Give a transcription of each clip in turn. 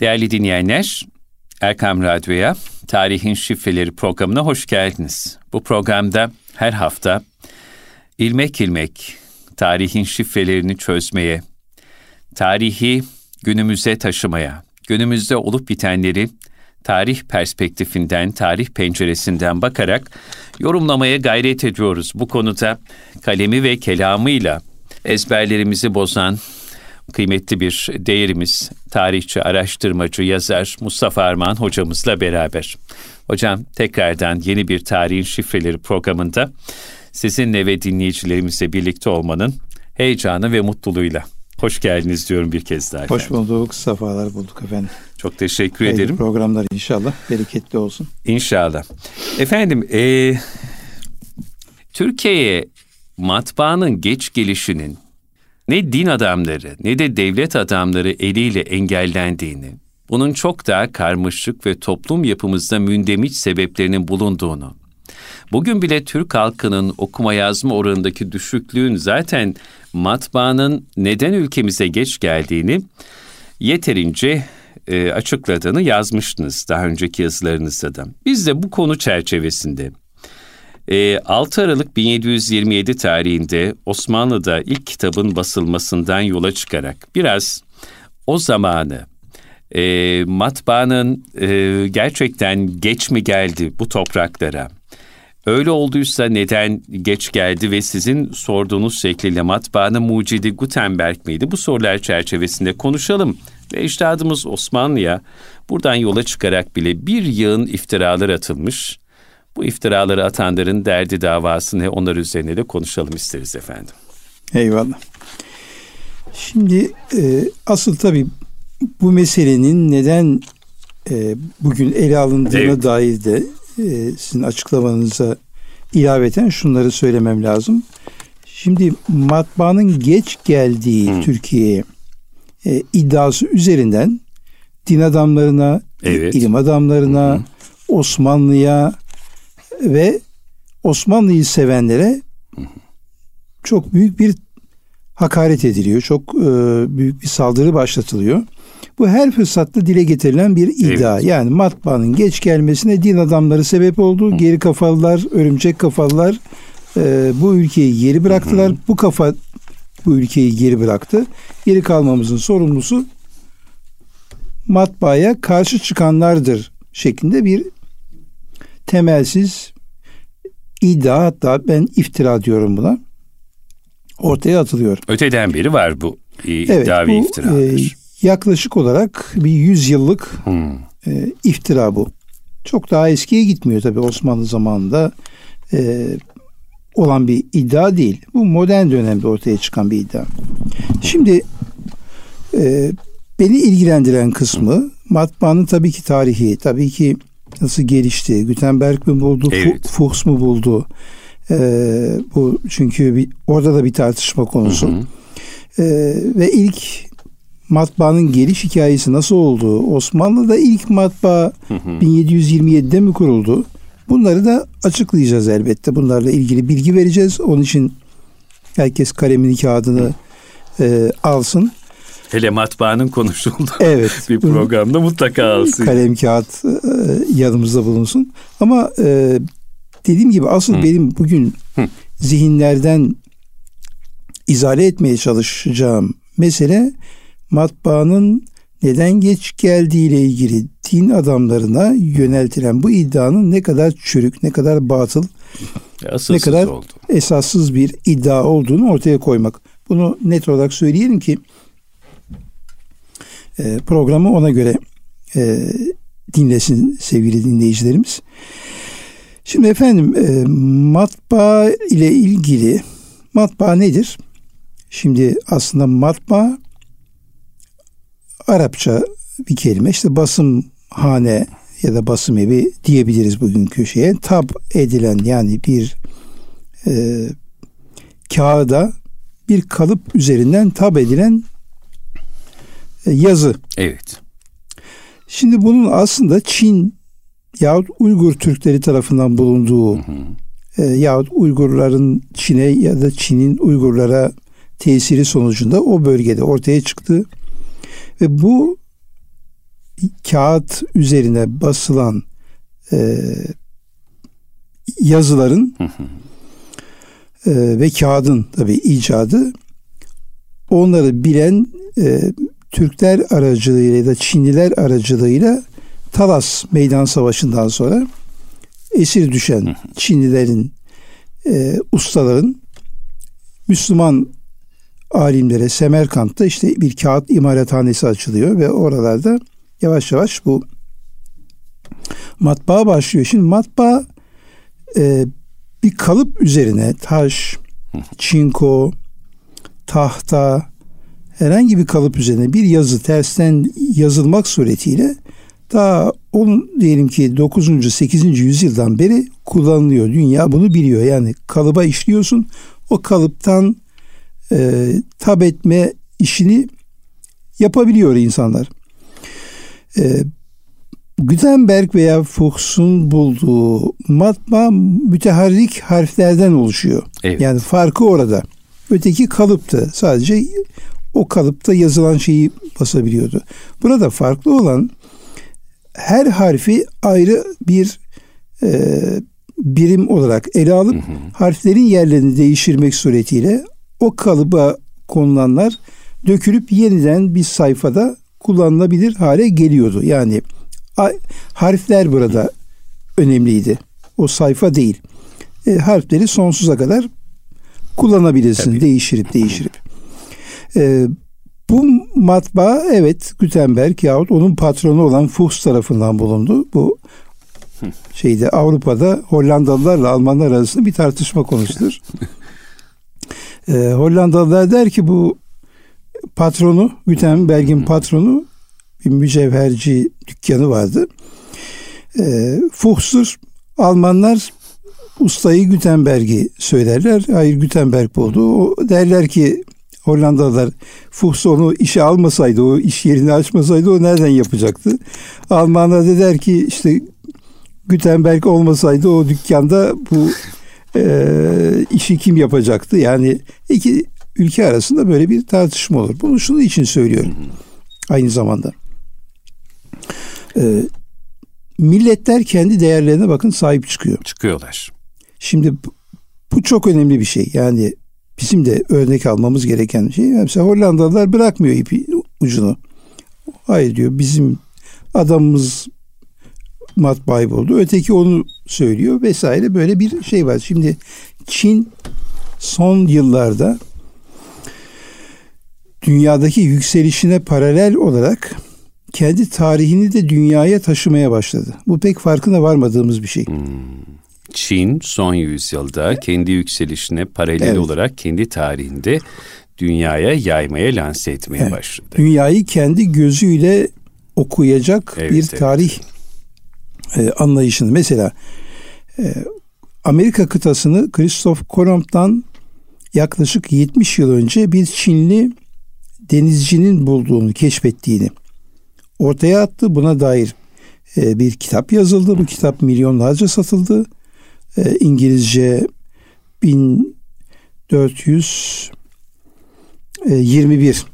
Değerli dinleyenler, Erkam Radyo'ya Tarihin Şifreleri programına hoş geldiniz. Bu programda her hafta ilmek ilmek tarihin şifrelerini çözmeye, tarihi günümüze taşımaya, günümüzde olup bitenleri tarih perspektifinden, tarih penceresinden bakarak yorumlamaya gayret ediyoruz. Bu konuda kalemi ve kelamıyla ezberlerimizi bozan kıymetli bir değerimiz, tarihçi, araştırmacı, yazar Mustafa Arman hocamızla beraber. Hocam tekrardan yeni bir tarihin şifreleri programında sizinle ve dinleyicilerimizle birlikte olmanın heyecanı ve mutluluğuyla Hoş geldiniz diyorum bir kez daha. Hoş bulduk, sefalar bulduk efendim. Çok teşekkür Hayırlı ederim. programlar inşallah bereketli olsun. İnşallah. Efendim, e, Türkiye'ye matbaanın geç gelişinin ne din adamları ne de devlet adamları eliyle engellendiğini, bunun çok daha karmaşık ve toplum yapımızda mündemiç sebeplerinin bulunduğunu, bugün bile Türk halkının okuma yazma oranındaki düşüklüğün zaten matbaanın neden ülkemize geç geldiğini yeterince e, açıkladığını yazmıştınız daha önceki yazılarınızda da. Biz de bu konu çerçevesinde 6 e, Aralık 1727 tarihinde Osmanlı'da ilk kitabın basılmasından yola çıkarak biraz o zamanı e, matbaanın e, gerçekten geç mi geldi bu topraklara? Öyle olduysa neden geç geldi ve sizin sorduğunuz şekliyle matbaanın mucidi Gutenberg miydi? Bu sorular çerçevesinde konuşalım. Ve iştahımız Osmanlı'ya buradan yola çıkarak bile bir yığın iftiralar atılmış. Bu iftiraları atanların derdi davasını onlar üzerine de konuşalım isteriz efendim. Eyvallah. Şimdi e, asıl tabii bu meselenin neden e, bugün ele alındığına evet. dair de e, sizin açıklamanıza ilaveten şunları söylemem lazım. Şimdi matbaanın geç geldiği Hı. Türkiye'ye e, iddiası üzerinden din adamlarına, evet. ilim adamlarına. Osmanlı'ya ve Osmanlı'yı sevenlere çok büyük bir hakaret ediliyor. Çok e, büyük bir saldırı başlatılıyor. Bu her fırsatta dile getirilen bir iddia. Evet. Yani matbaanın geç gelmesine din adamları sebep oldu. Hı. Geri kafalılar, örümcek kafalılar e, bu ülkeyi geri bıraktılar. Hı. Bu kafa bu ülkeyi geri bıraktı. Geri kalmamızın sorumlusu matbaaya karşı çıkanlardır şeklinde bir temelsiz iddia hatta ben iftira diyorum buna ortaya atılıyor. Öteden beri var bu iddia evet, ve bu, iftiralar. E, yaklaşık olarak bir yüz yıllık hmm. e, iftira bu. Çok daha eskiye gitmiyor tabii Osmanlı zamanında e, olan bir iddia değil. Bu modern dönemde ortaya çıkan bir iddia. Şimdi e, beni ilgilendiren kısmı matbaanın tabii ki tarihi, tabii ki nasıl gelişti, Gutenberg mi buldu, evet. Fuchs mu buldu? E, bu çünkü bir, orada da bir tartışma konusu. Hı hı. E, ve ilk matbaanın geliş hikayesi nasıl oldu? Osmanlı'da ilk matbaa 1727'de mi kuruldu? Bunları da açıklayacağız elbette. Bunlarla ilgili bilgi vereceğiz. Onun için herkes kalemini kağıdını e, alsın. Hele matbaanın konuşulduğu evet, bir programda mutlaka alsın. Kalem kağıt e, yanımızda bulunsun. Ama e, dediğim gibi asıl Hı. benim bugün Hı. zihinlerden izale etmeye çalışacağım mesele matbaanın neden geç geldiği ile ilgili din adamlarına yöneltilen bu iddianın ne kadar çürük, ne kadar batıl, Asılsız ne kadar oldu. esassız bir iddia olduğunu ortaya koymak. Bunu net olarak söyleyelim ki e, programı ona göre e, dinlesin sevgili dinleyicilerimiz. Şimdi efendim e, matbaa ile ilgili matbaa nedir? Şimdi aslında matbaa Arapça bir kelime işte basım hane ya da basım evi diyebiliriz bugünkü şeye. Tab edilen yani bir e, kağıda bir kalıp üzerinden tab edilen yazı. Evet. Şimdi bunun aslında Çin yahut Uygur Türkleri tarafından bulunduğu hı hı. E, yahut Uygurların Çin'e ya da Çin'in Uygurlara tesiri sonucunda o bölgede ortaya çıktı ve bu kağıt üzerine basılan e, yazıların e, ve kağıdın tabi icadı onları bilen e, Türkler aracılığıyla ya da Çinliler aracılığıyla Talas Meydan Savaşı'ndan sonra esir düşen Çinlilerin e, ustaların Müslüman alimlere Semerkant'ta işte bir kağıt imalathanesi açılıyor ve oralarda yavaş yavaş bu matbaa başlıyor. Şimdi matbaa e, bir kalıp üzerine taş, çinko, tahta, herhangi bir kalıp üzerine bir yazı tersten yazılmak suretiyle daha onun diyelim ki 9. 8. yüzyıldan beri kullanılıyor. Dünya bunu biliyor. Yani kalıba işliyorsun. O kalıptan e, tab etme işini yapabiliyor insanlar. E, Gutenberg veya Fuchs'un bulduğu matbaa müteharrik harflerden oluşuyor. Evet. Yani farkı orada. Öteki kalıptı. Sadece o kalıpta yazılan şeyi basabiliyordu. Burada farklı olan her harfi ayrı bir e, birim olarak ele alıp hı hı. harflerin yerlerini değiştirmek suretiyle o kalıba konulanlar dökülüp yeniden bir sayfada kullanılabilir hale geliyordu. Yani harfler burada önemliydi. O sayfa değil. E, harfleri sonsuza kadar kullanabilirsin Tabii. değiştirip değiştirip. E, bu matbaa evet Gutenberg yahut onun patronu olan Fuchs tarafından bulundu. Bu şeyde Avrupa'da Hollandalılarla Almanlar arasında bir tartışma konusudur. e, Hollandalılar der ki bu patronu Gutenberg'in patronu bir mücevherci dükkanı vardı. E, Fuchs'tur. Almanlar ustayı Gutenberg'i söylerler. Hayır Gutenberg buldu. O derler ki Hollandalılar Fuchs onu işe almasaydı, o iş yerini açmasaydı o nereden yapacaktı? Almanlar da der ki işte Gutenberg olmasaydı o dükkanda bu e, işi kim yapacaktı? Yani iki ülke arasında böyle bir tartışma olur. Bunu şunun için söylüyorum. Aynı zamanda. E, milletler kendi değerlerine bakın sahip çıkıyor. Çıkıyorlar. Şimdi bu çok önemli bir şey. Yani bizim de örnek almamız gereken şey. Mesela Hollandalılar bırakmıyor ipi ucunu. Hayır diyor bizim adamımız matbaayı buldu. Öteki onu söylüyor vesaire böyle bir şey var. Şimdi Çin son yıllarda dünyadaki yükselişine paralel olarak kendi tarihini de dünyaya taşımaya başladı. Bu pek farkına varmadığımız bir şey. Hmm. Çin son yüzyılda kendi yükselişine paralel evet. olarak kendi tarihinde dünyaya yaymaya lanse etmeye evet. başladı. Dünyayı kendi gözüyle okuyacak evet, bir tarih evet. e, anlayışını. Mesela e, Amerika kıtasını Christoph Kolomb'dan yaklaşık 70 yıl önce bir Çinli denizcinin bulduğunu, keşfettiğini ortaya attı. Buna dair e, bir kitap yazıldı. Bu kitap milyonlarca satıldı e, İngilizce 1421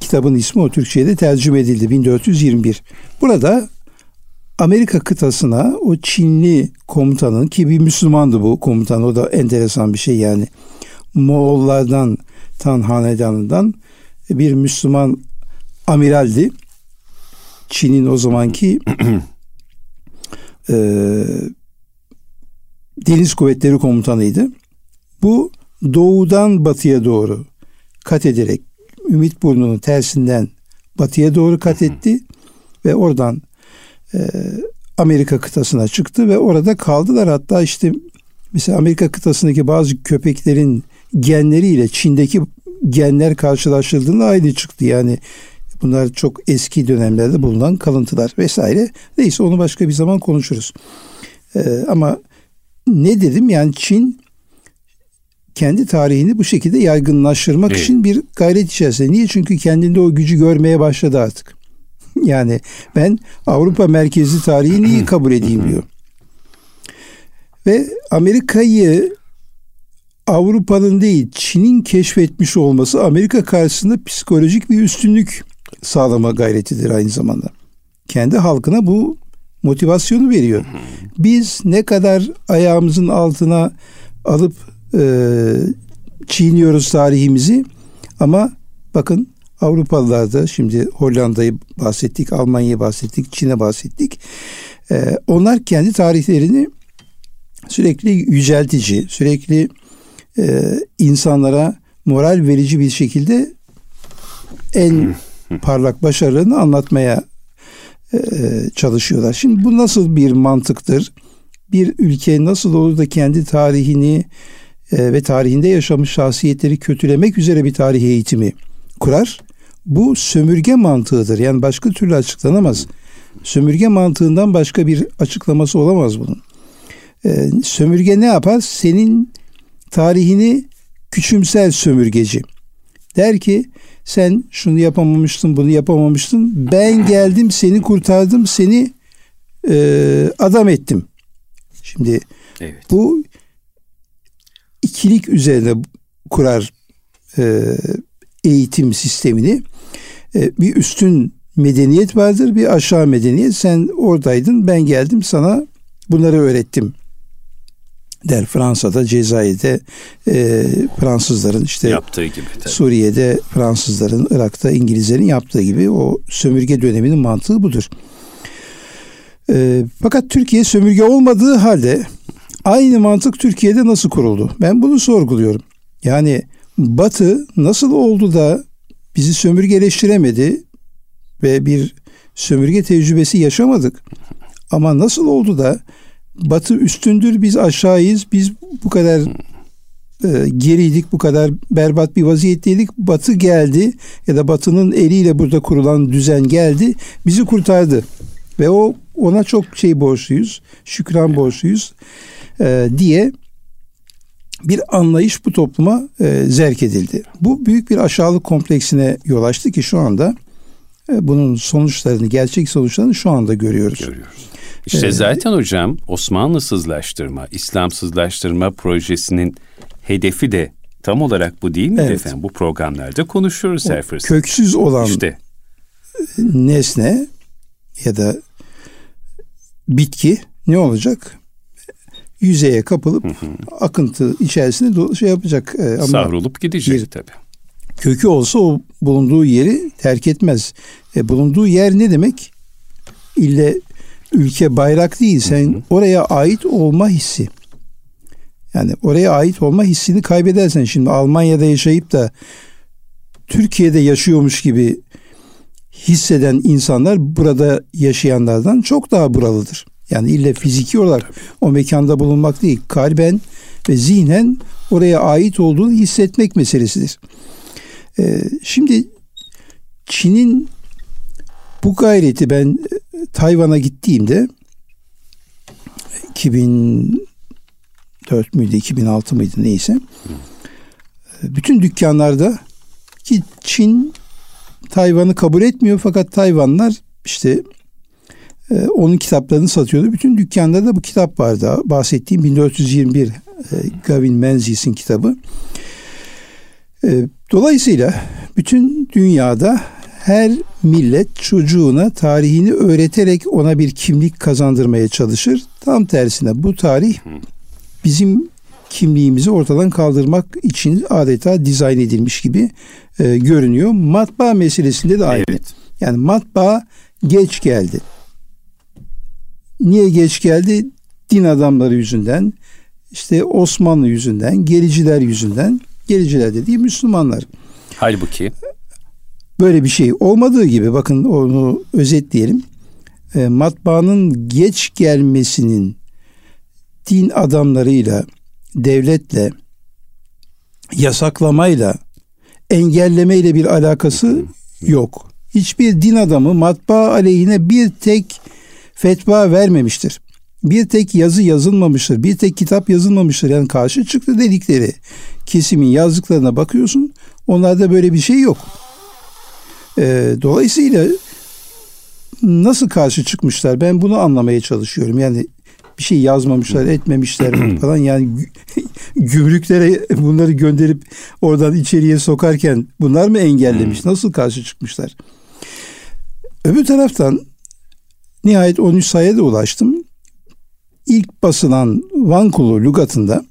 kitabın ismi o Türkçe'ye de tercüme edildi 1421. Burada Amerika kıtasına o Çinli komutanın ki bir Müslümandı bu komutan o da enteresan bir şey yani Moğollardan Tan Hanedanı'ndan bir Müslüman amiraldi. Çin'in o zamanki e, Deniz Kuvvetleri Komutanıydı. Bu doğudan batıya doğru kat ederek Ümit Burnu'nun tersinden batıya doğru kat etti ve oradan e, Amerika kıtasına çıktı ve orada kaldılar. Hatta işte mesela Amerika kıtasındaki bazı köpeklerin genleriyle Çin'deki genler karşılaştırıldığında aynı çıktı. Yani bunlar çok eski dönemlerde bulunan kalıntılar vesaire. Neyse onu başka bir zaman konuşuruz. Ee, ama ne dedim yani Çin kendi tarihini bu şekilde yaygınlaştırmak evet. için bir gayret içerisinde. Niye? Çünkü kendinde o gücü görmeye başladı artık. yani ben Avrupa merkezli tarihi niye kabul edeyim diyor. Ve Amerika'yı Avrupa'nın değil Çin'in keşfetmiş olması Amerika karşısında psikolojik bir üstünlük sağlama gayretidir aynı zamanda. kendi halkına bu motivasyonu veriyor. Biz ne kadar ayağımızın altına alıp e, çiğniyoruz tarihimizi ama bakın Avrupalılar da şimdi Hollanda'yı bahsettik, Almanya'yı bahsettik, Çin'e bahsettik. E, onlar kendi tarihlerini sürekli yüceltici, sürekli e, insanlara moral verici bir şekilde en parlak başarılarını anlatmaya çalışıyorlar. Şimdi bu nasıl bir mantıktır? Bir ülke nasıl olur da kendi tarihini e, ve tarihinde yaşamış şahsiyetleri kötülemek üzere bir tarih eğitimi kurar? Bu sömürge mantığıdır. Yani başka türlü açıklanamaz. Sömürge mantığından başka bir açıklaması olamaz bunun. Ee, sömürge ne yapar? Senin tarihini küçümsel sömürgeci. Der ki sen şunu yapamamıştın, bunu yapamamıştın. Ben geldim, seni kurtardım, seni e, adam ettim. Şimdi evet. bu ikilik üzerine kurar e, eğitim sistemini. E, bir üstün medeniyet vardır, bir aşağı medeniyet. Sen oradaydın, ben geldim sana bunları öğrettim der Fransa'da, Cezayir'de e, Fransızların işte yaptığı gibi tabii. Suriye'de Fransızların, Irak'ta İngilizlerin yaptığı gibi o sömürge döneminin mantığı budur. E, fakat Türkiye sömürge olmadığı halde aynı mantık Türkiye'de nasıl kuruldu? Ben bunu sorguluyorum. Yani Batı nasıl oldu da bizi sömürgeleştiremedi ve bir sömürge tecrübesi yaşamadık. Ama nasıl oldu da Batı üstündür, biz aşağıyız, biz bu kadar e, geriydik, bu kadar berbat bir vaziyetteydik. Batı geldi ya da Batı'nın eliyle burada kurulan düzen geldi, bizi kurtardı. Ve o ona çok şey borçluyuz, şükran borçluyuz e, diye bir anlayış bu topluma e, zerk edildi. Bu büyük bir aşağılık kompleksine yol açtı ki şu anda e, bunun sonuçlarını, gerçek sonuçlarını şu anda görüyoruz. Görüyoruz. İşte evet. zaten hocam Osmanlısızlaştırma, İslamsızlaştırma projesinin hedefi de tam olarak bu değil mi evet. efendim? Bu programlarda konuşuyoruz her fırsat. Köksüz olan işte. nesne ya da bitki ne olacak? Yüzeye kapılıp hı hı. akıntı içerisinde şey yapacak. E, ama Savrulup gidecek bir, tabii. Kökü olsa o bulunduğu yeri terk etmez. E, bulunduğu yer ne demek? İlle ülke bayrak değil. Sen hı hı. oraya ait olma hissi. Yani oraya ait olma hissini kaybedersen şimdi Almanya'da yaşayıp da Türkiye'de yaşıyormuş gibi hisseden insanlar burada yaşayanlardan çok daha buralıdır. Yani ille fiziki olarak o mekanda bulunmak değil, kalben ve zihnen oraya ait olduğunu hissetmek meselesidir. Ee, şimdi Çin'in bu gayreti ben Tayvan'a gittiğimde 2004 müydü 2006 mıydı neyse bütün dükkanlarda ki Çin Tayvan'ı kabul etmiyor fakat Tayvanlar işte e, onun kitaplarını satıyordu. Bütün dükkanlarda bu kitap vardı. Bahsettiğim 1421 e, Gavin Menzies'in kitabı. E, dolayısıyla bütün dünyada her millet çocuğuna tarihini öğreterek ona bir kimlik kazandırmaya çalışır. Tam tersine bu tarih bizim kimliğimizi ortadan kaldırmak için adeta dizayn edilmiş gibi e, görünüyor. Matbaa meselesinde de aynı. Evet. Yani matbaa geç geldi. Niye geç geldi? Din adamları yüzünden, işte Osmanlı yüzünden, gericiler yüzünden. Gericiler dediği Müslümanlar. Halbuki böyle bir şey olmadığı gibi bakın onu özetleyelim. E, matbaanın geç gelmesinin din adamlarıyla, devletle, yasaklamayla, engellemeyle bir alakası yok. Hiçbir din adamı matbaa aleyhine bir tek fetva vermemiştir. Bir tek yazı yazılmamıştır. Bir tek kitap yazılmamıştır. Yani karşı çıktı dedikleri kesimin yazdıklarına bakıyorsun. Onlarda böyle bir şey yok. E, dolayısıyla nasıl karşı çıkmışlar? Ben bunu anlamaya çalışıyorum. Yani bir şey yazmamışlar, etmemişler falan. Yani gümrüklere bunları gönderip oradan içeriye sokarken bunlar mı engellemiş? Nasıl karşı çıkmışlar? Öbür taraftan nihayet 13 sayıya da ulaştım. İlk basılan Vankulu lügatında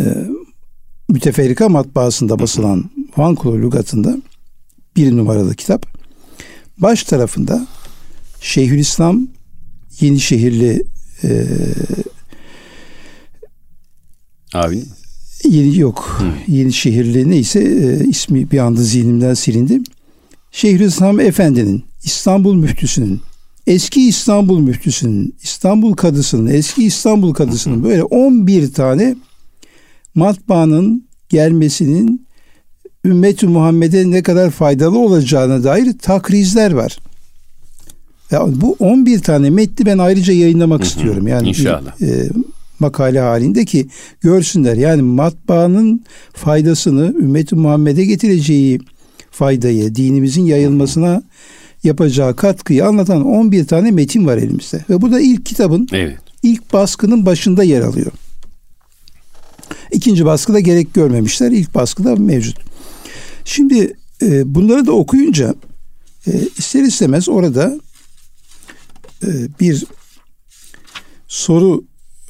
e, müteferrika matbaasında basılan Vankulu lügatında bir numaralı kitap. Baş tarafında Şeyhülislam Yenişehirli e, Abi Yeni yok. Hı. Yenişehirli neyse e, ismi bir anda zihnimden silindi. Şeyhülislam Efendi'nin, İstanbul Müftüsü'nün, eski İstanbul Müftüsü'nün, İstanbul Kadısı'nın, eski İstanbul Kadısı'nın böyle 11 tane matbaanın gelmesinin ümmet Muhammed'e ne kadar faydalı olacağına dair takrizler var. Ya bu 11 tane metni ben ayrıca yayınlamak hı hı. istiyorum. Yani İnşallah. Bir, e, makale halinde ki görsünler. Yani matbaanın faydasını ümmet Muhammed'e getireceği faydayı, dinimizin yayılmasına yapacağı katkıyı anlatan 11 tane metin var elimizde. Ve bu da ilk kitabın evet. ilk baskının başında yer alıyor. İkinci baskıda gerek görmemişler. İlk baskıda mevcut. Şimdi e, bunları da okuyunca e, ister istemez orada e, bir soru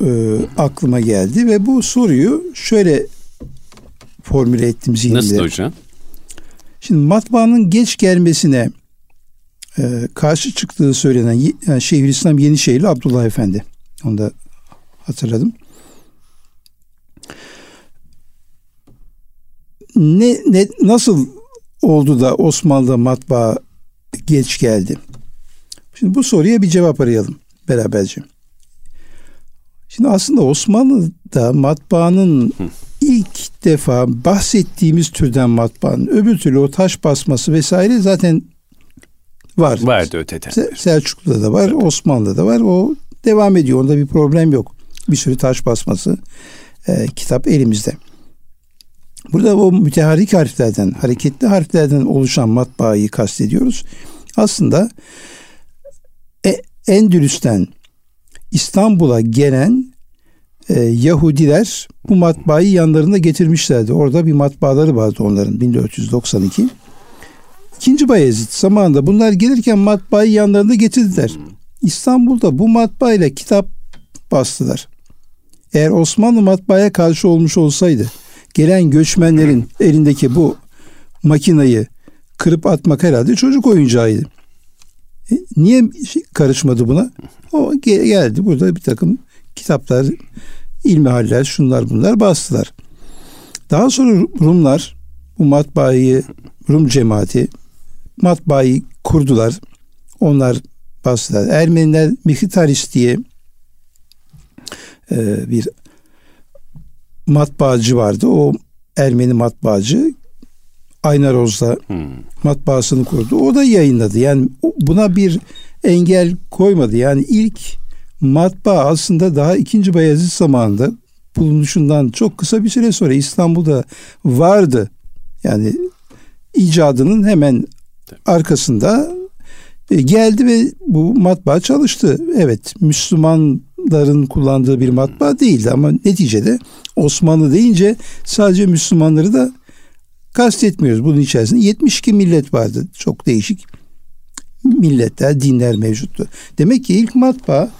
e, aklıma geldi ve bu soruyu şöyle formüle ettim zihnimde. Nasıl hocam? Şimdi matbaanın geç gelmesine e, karşı çıktığı söylenen yani Şeyhülislam Yenişehirli Abdullah Efendi. Onu da hatırladım. Ne, ne nasıl oldu da Osmanlı matbaa geç geldi? Şimdi bu soruya bir cevap arayalım beraberce. Şimdi aslında Osmanlı'da matbaanın Hı. ilk defa bahsettiğimiz türden matbaanın öbür türlü o taş basması vesaire zaten var. Vardı öteden. Selçuklu'da da var, evet. Osmanlı'da da var. O devam ediyor. Onda bir problem yok. Bir sürü taş basması e, kitap elimizde. Burada o müteharrik harflerden, hareketli harflerden oluşan matbaayı kastediyoruz. Aslında e, Endülüs'ten İstanbul'a gelen e, Yahudiler bu matbaayı yanlarında getirmişlerdi. Orada bir matbaaları vardı onların 1492. İkinci Bayezid zamanında bunlar gelirken matbaayı yanlarında getirdiler. İstanbul'da bu matbaayla kitap bastılar. Eğer Osmanlı matbaaya karşı olmuş olsaydı gelen göçmenlerin elindeki bu makinayı kırıp atmak herhalde çocuk oyuncağıydı. E, niye karışmadı buna? O geldi burada bir takım kitaplar, ilmihaller, şunlar bunlar bastılar. Daha sonra Rumlar bu matbaayı, Rum cemaati matbaayı kurdular. Onlar bastılar. Ermeniler Mihitaris diye e, bir matbaacı vardı. O Ermeni matbaacı Aynaroz'da hmm. matbaasını kurdu. O da yayınladı. Yani buna bir engel koymadı. Yani ilk matbaa aslında daha ikinci Bayezid zamanında bulunuşundan çok kısa bir süre sonra İstanbul'da vardı. Yani icadının hemen arkasında e, geldi ve bu matbaa çalıştı. Evet Müslümanların kullandığı bir matbaa değildi ama neticede Osmanlı deyince sadece Müslümanları da kastetmiyoruz bunun içerisinde. 72 millet vardı. Çok değişik milletler, dinler mevcuttu. Demek ki ilk matbaa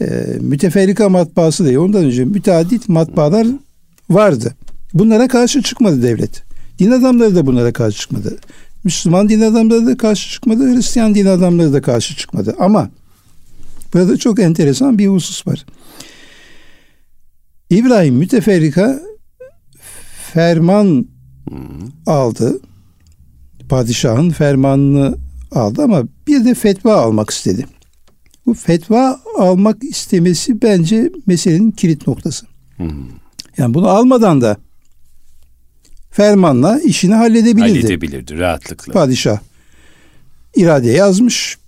e, müteferrika matbaası değil. Ondan önce müteaddit matbaalar vardı. Bunlara karşı çıkmadı devlet. Din adamları da bunlara karşı çıkmadı. Müslüman din adamları da karşı çıkmadı. Hristiyan din adamları da karşı çıkmadı. Ama burada çok enteresan bir husus var. İbrahim müteferrika ferman aldı. Padişahın fermanını aldı ama bir de fetva almak istedi. Bu fetva almak istemesi bence meselenin kilit noktası. Yani bunu almadan da fermanla işini halledebilirdi. Halledebilirdi rahatlıkla. Padişah irade yazmış.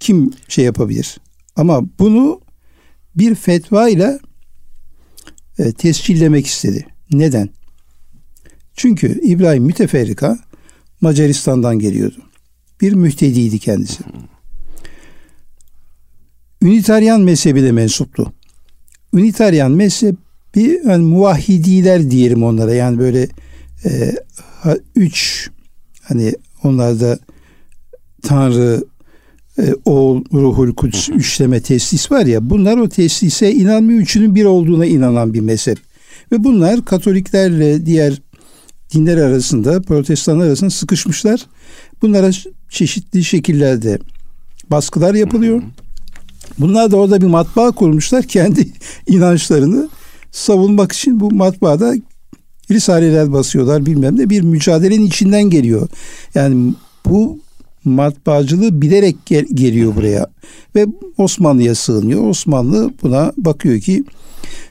Kim şey yapabilir? Ama bunu bir fetva ile e, tescillemek istedi. Neden? Çünkü İbrahim Müteferrika Macaristan'dan geliyordu. Bir mühtediydi kendisi. Ünitaryan mezhebine mensuptu. Ünitaryan mezhebi yani muvahhidiler diyelim onlara. Yani böyle e, üç hani onlarda Tanrı e, oğul, ruhul kudüs, üçleme teslis var ya bunlar o teslise inanmıyor. Üçünün bir olduğuna inanan bir mezhep. Ve bunlar Katoliklerle diğer dinler arasında, protestanlar arasında sıkışmışlar. Bunlara çeşitli şekillerde baskılar yapılıyor. Bunlar da orada bir matbaa kurmuşlar. Kendi inançlarını savunmak için bu matbaada risaleler basıyorlar bilmem ne bir mücadelenin içinden geliyor. Yani bu matbaacılığı bilerek gel- geliyor buraya ve Osmanlı'ya sığınıyor. Osmanlı buna bakıyor ki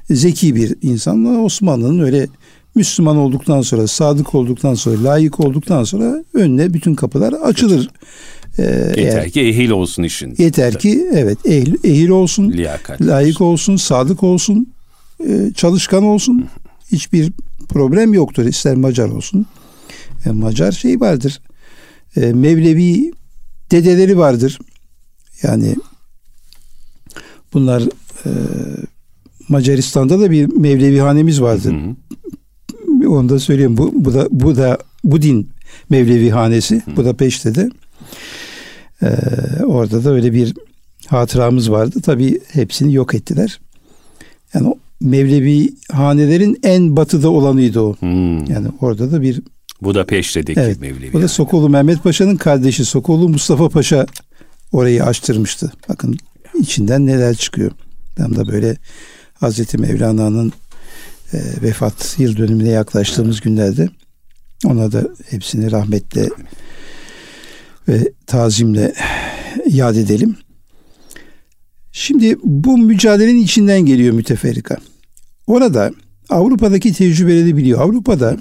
zeki bir insanla Osmanlı'nın öyle Müslüman olduktan sonra, sadık olduktan sonra, layık olduktan sonra önüne bütün kapılar açılır. Ee, yeter eğer, ki ehil olsun işin. Yeter ki evet ehil, ehil olsun, Liyakat layık olsun. olsun, sadık olsun, e, çalışkan olsun. Hiçbir problem yoktur. İster Macar olsun. E, Macar şey vardır. E, Mevlevi dedeleri vardır. Yani bunlar e, Macaristan'da da bir Mevlevi hanemiz vardır. Hı hı. Onu da söyleyeyim. Bu, bu da bu da bu din Mevlevi hanesi. Hı. Bu da Peşte'de. Ee, orada da öyle bir hatıramız vardı. Tabii hepsini yok ettiler. Yani Mevlevi hanelerin en batıda olanıydı o. Hmm. Yani orada da bir bu da Peşte'deki evet, Mevlevi. Bu da Sokolu Mehmet Paşa'nın kardeşi Sokolu Mustafa Paşa orayı açtırmıştı. Bakın içinden neler çıkıyor. Tam da böyle Hazreti Mevlana'nın e, vefat yıl dönümüne yaklaştığımız günlerde ona da hepsini rahmetle ve tazimle yad edelim. Şimdi bu mücadelenin içinden geliyor müteferrika. Orada Avrupa'daki tecrübeleri biliyor. Avrupa'da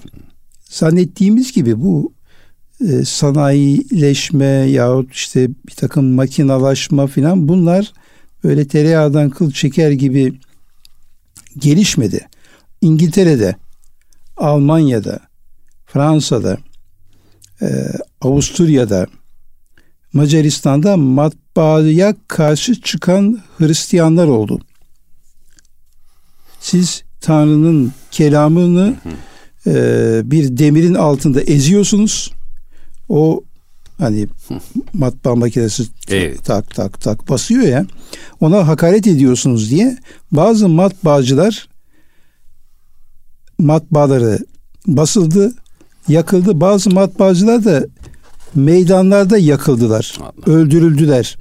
zannettiğimiz gibi bu e, sanayileşme yahut işte bir takım makinalaşma filan bunlar böyle tereyağdan kıl çeker gibi gelişmedi. İngiltere'de, Almanya'da, Fransa'da, e, Avusturya'da, Macaristan'da matbaaya karşı çıkan Hristiyanlar oldu. Siz Tanrı'nın kelamını e, bir demirin altında eziyorsunuz. O hani matbaa makinesi evet. tak tak tak basıyor ya. Ona hakaret ediyorsunuz diye bazı matbaacılar matbaaları basıldı, yakıldı. Bazı matbaacılar da meydanlarda yakıldılar, Allah. öldürüldüler.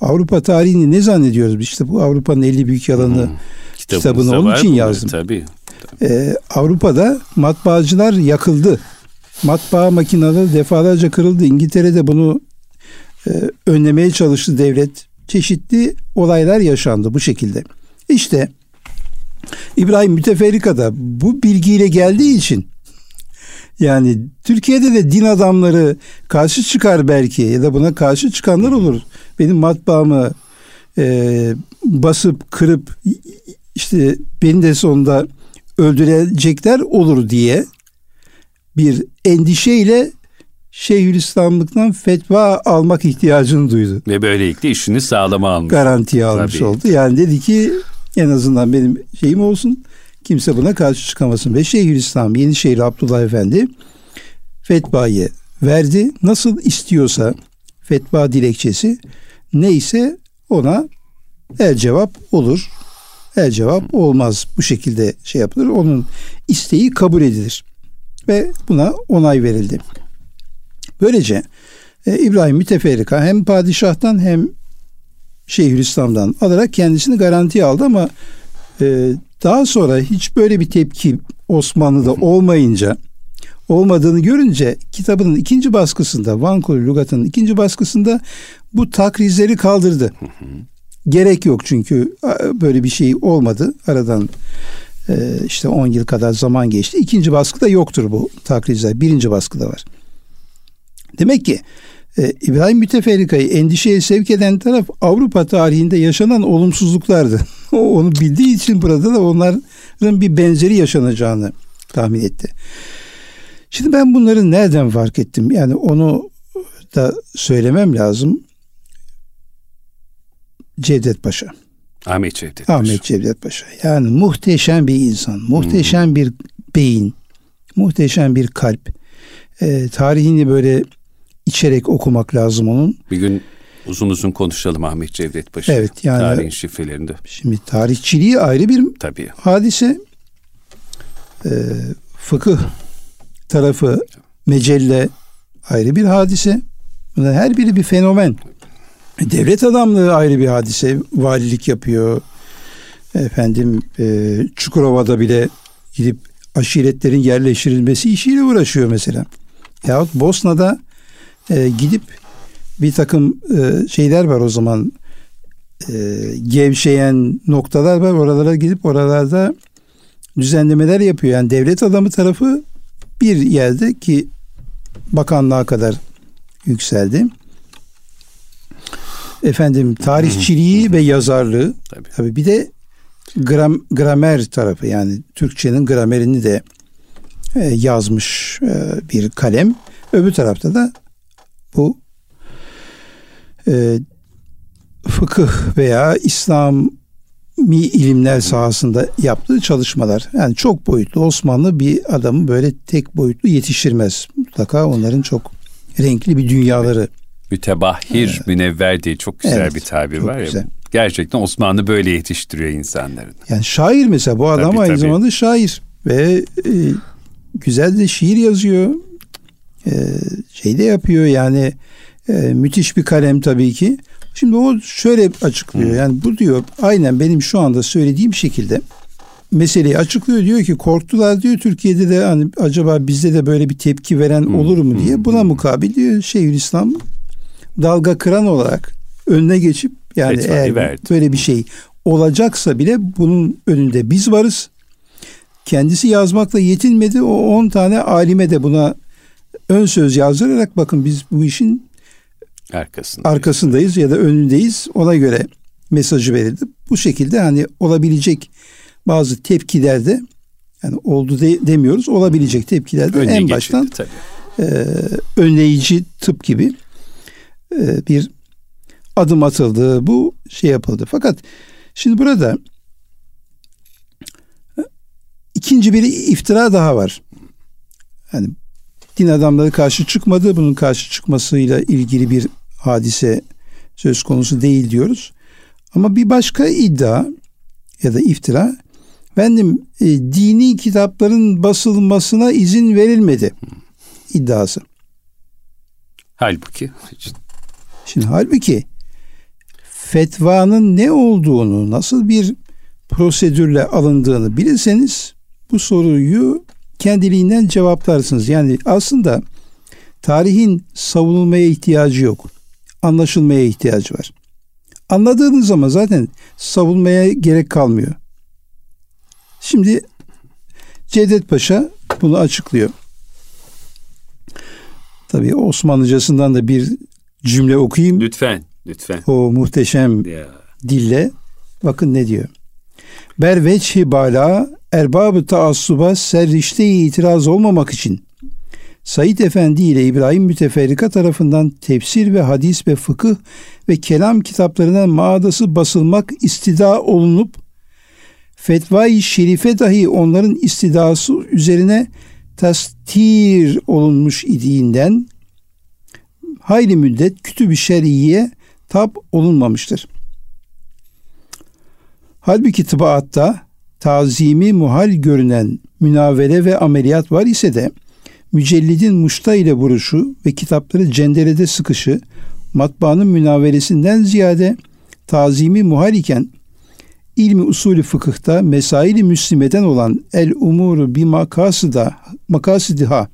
Avrupa tarihini ne zannediyoruz? İşte bu Avrupa'nın 50 büyük yalanı hmm. kitabını onun için yazdım. Tabii. Ee, Avrupa'da matbaacılar yakıldı. Matbaa makineleri defalarca kırıldı. İngiltere'de bunu e, önlemeye çalıştı devlet. Çeşitli olaylar yaşandı bu şekilde. İşte İbrahim Müteferrika'da bu bilgiyle geldiği için yani Türkiye'de de din adamları karşı çıkar belki ya da buna karşı çıkanlar olur. Benim matbaamı e, basıp kırıp işte beni de sonunda öldürecekler olur diye bir endişeyle Şeyhülislamlıktan fetva almak ihtiyacını duydu. Ve böylelikle işini sağlama almış. Garantiye almış Tabii. oldu. Yani dedi ki en azından benim şeyim olsun. Kimse buna karşı çıkamasın. Ve Şeyhülislam Yenişehir Abdullah Efendi fetvayı verdi. Nasıl istiyorsa fetva dilekçesi neyse ona el cevap olur. El cevap olmaz. Bu şekilde şey yapılır. Onun isteği kabul edilir. Ve buna onay verildi. Böylece e, İbrahim Müteferrika hem padişahtan hem Şeyhülislam'dan alarak kendisini garantiye aldı ama e, daha sonra hiç böyle bir tepki Osmanlı'da olmayınca olmadığını görünce kitabının ikinci baskısında Van Kulu Lugat'ın ikinci baskısında bu takrizleri kaldırdı. Gerek yok çünkü böyle bir şey olmadı. Aradan e, işte 10 yıl kadar zaman geçti. İkinci baskıda yoktur bu takrizler. Birinci baskıda var. Demek ki e, İbrahim Müteferrika'yı endişeye sevk eden taraf Avrupa tarihinde yaşanan olumsuzluklardı. onu bildiği için burada da onların bir benzeri yaşanacağını tahmin etti. Şimdi ben bunları nereden fark ettim? Yani onu da söylemem lazım. Cevdet Paşa. Ahmet Cevdet Paşa. Ahmet Cevdet Paşa. Yani muhteşem bir insan, muhteşem hmm. bir beyin, muhteşem bir kalp. E, tarihini böyle içerek okumak lazım onun. Bir gün Uzun uzun konuşalım Ahmet Cevdet Paşa. Evet yani. Tarihin şifrelerinde. Şimdi tarihçiliği ayrı bir Tabii. hadise. Ee, fıkıh tarafı mecelle ayrı bir hadise. Bunlar her biri bir fenomen. Devlet adamlığı ayrı bir hadise. Valilik yapıyor. Efendim e, Çukurova'da bile gidip aşiretlerin yerleştirilmesi işiyle uğraşıyor mesela. Yahut Bosna'da e, gidip bir takım e, şeyler var o zaman e, gevşeyen noktalar var. Oralara gidip oralarda düzenlemeler yapıyor. Yani devlet adamı tarafı bir yerde ki bakanlığa kadar yükseldi. Efendim tarihçiliği ve yazarlığı tabii. tabii bir de gram, gramer tarafı yani Türkçenin gramerini de e, yazmış e, bir kalem. Öbür tarafta da bu e, fıkıh veya İslami ilimler sahasında yaptığı çalışmalar. Yani çok boyutlu Osmanlı bir adamı böyle tek boyutlu yetiştirmez. Mutlaka onların çok renkli bir dünyaları. Mütebahhir, evet. münevver diye çok güzel evet, bir tabir var güzel. ya. Gerçekten Osmanlı böyle yetiştiriyor insanları. Yani şair mesela bu adam tabii, aynı tabii. zamanda şair ve e, güzel de şiir yazıyor. E, şey de yapıyor yani e, müthiş bir kalem tabii ki. Şimdi o şöyle açıklıyor. Yani bu diyor aynen benim şu anda söylediğim şekilde meseleyi açıklıyor. Diyor ki korktular diyor Türkiye'de de hani acaba bizde de böyle bir tepki veren olur mu diye. Buna mukabil diyor Şeyhülislam dalga kıran olarak önüne geçip yani Fetvayı eğer verdi. böyle bir şey olacaksa bile bunun önünde biz varız. Kendisi yazmakla yetinmedi. O 10 tane alime de buna ön söz yazdırarak bakın biz bu işin arkasındayız. arkasındayız ya da önündeyiz. Ona göre mesajı verildi. Bu şekilde hani olabilecek bazı tepkilerde yani oldu de, demiyoruz. Olabilecek tepkilerde Önüne en baştan e, önleyici tıp gibi bir adım atıldı. Bu şey yapıldı. Fakat şimdi burada ikinci bir iftira daha var. Yani din adamları karşı çıkmadı. Bunun karşı çıkmasıyla ilgili bir hadise söz konusu değil diyoruz. Ama bir başka iddia ya da iftira efendim e, dini kitapların basılmasına izin verilmedi iddiası. Halbuki şimdi halbuki fetvanın ne olduğunu, nasıl bir prosedürle alındığını bilirseniz bu soruyu kendiliğinden cevaplarsınız. Yani aslında tarihin savunulmaya ihtiyacı yok. Anlaşılmaya ihtiyacı var. Anladığınız zaman zaten savunmaya gerek kalmıyor. Şimdi Cevdet Paşa bunu açıklıyor. Tabii Osmanlıcasından da bir cümle okuyayım. Lütfen, lütfen. O muhteşem ya. dille. Bakın ne diyor. Ber veçhi bala erbabı taassuba serrişte itiraz olmamak için Said Efendi ile İbrahim Müteferrika tarafından tefsir ve hadis ve fıkıh ve kelam kitaplarına mağdası basılmak istida olunup fetvai şerife dahi onların istidası üzerine tastir olunmuş idiğinden hayli müddet kütüb-i şer'iye tab olunmamıştır. Halbuki tıbaatta tazimi muhal görünen münavere ve ameliyat var ise de mücellidin muşta ile vuruşu ve kitapları cenderede sıkışı matbaanın münaveresinden ziyade tazimi muhal iken ilmi usulü fıkıhta mesaili müslimeden olan el umuru bi makasıda makasidiha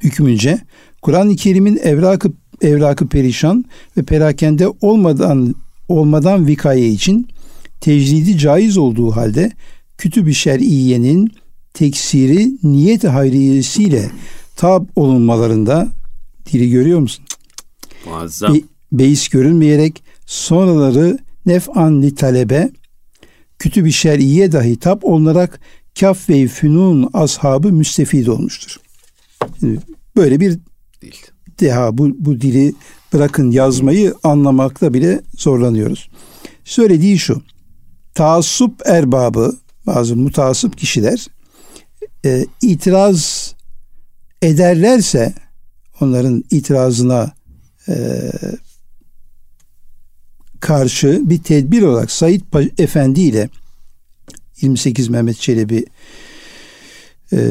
hükmünce Kur'an-ı Kerim'in evrakı evrakı perişan ve perakende olmadan olmadan vikaye için tecridi caiz olduğu halde kütüb-i şer'iyenin teksiri niyet hayriyesiyle tab olunmalarında dili görüyor musun? Muazzam. Be, beis görülmeyerek sonraları nef'an li talebe kütüb-i şer'iye dahi tab olunarak kaf ve fünun ashabı müstefid olmuştur. Şimdi böyle bir Değil. deha bu, bu dili bırakın yazmayı anlamakta bile zorlanıyoruz. Söylediği şu. Taassup erbabı bazı mutasip kişiler e, itiraz ederlerse onların itirazına e, karşı bir tedbir olarak Said Efendi ile 28 Mehmet Çelebi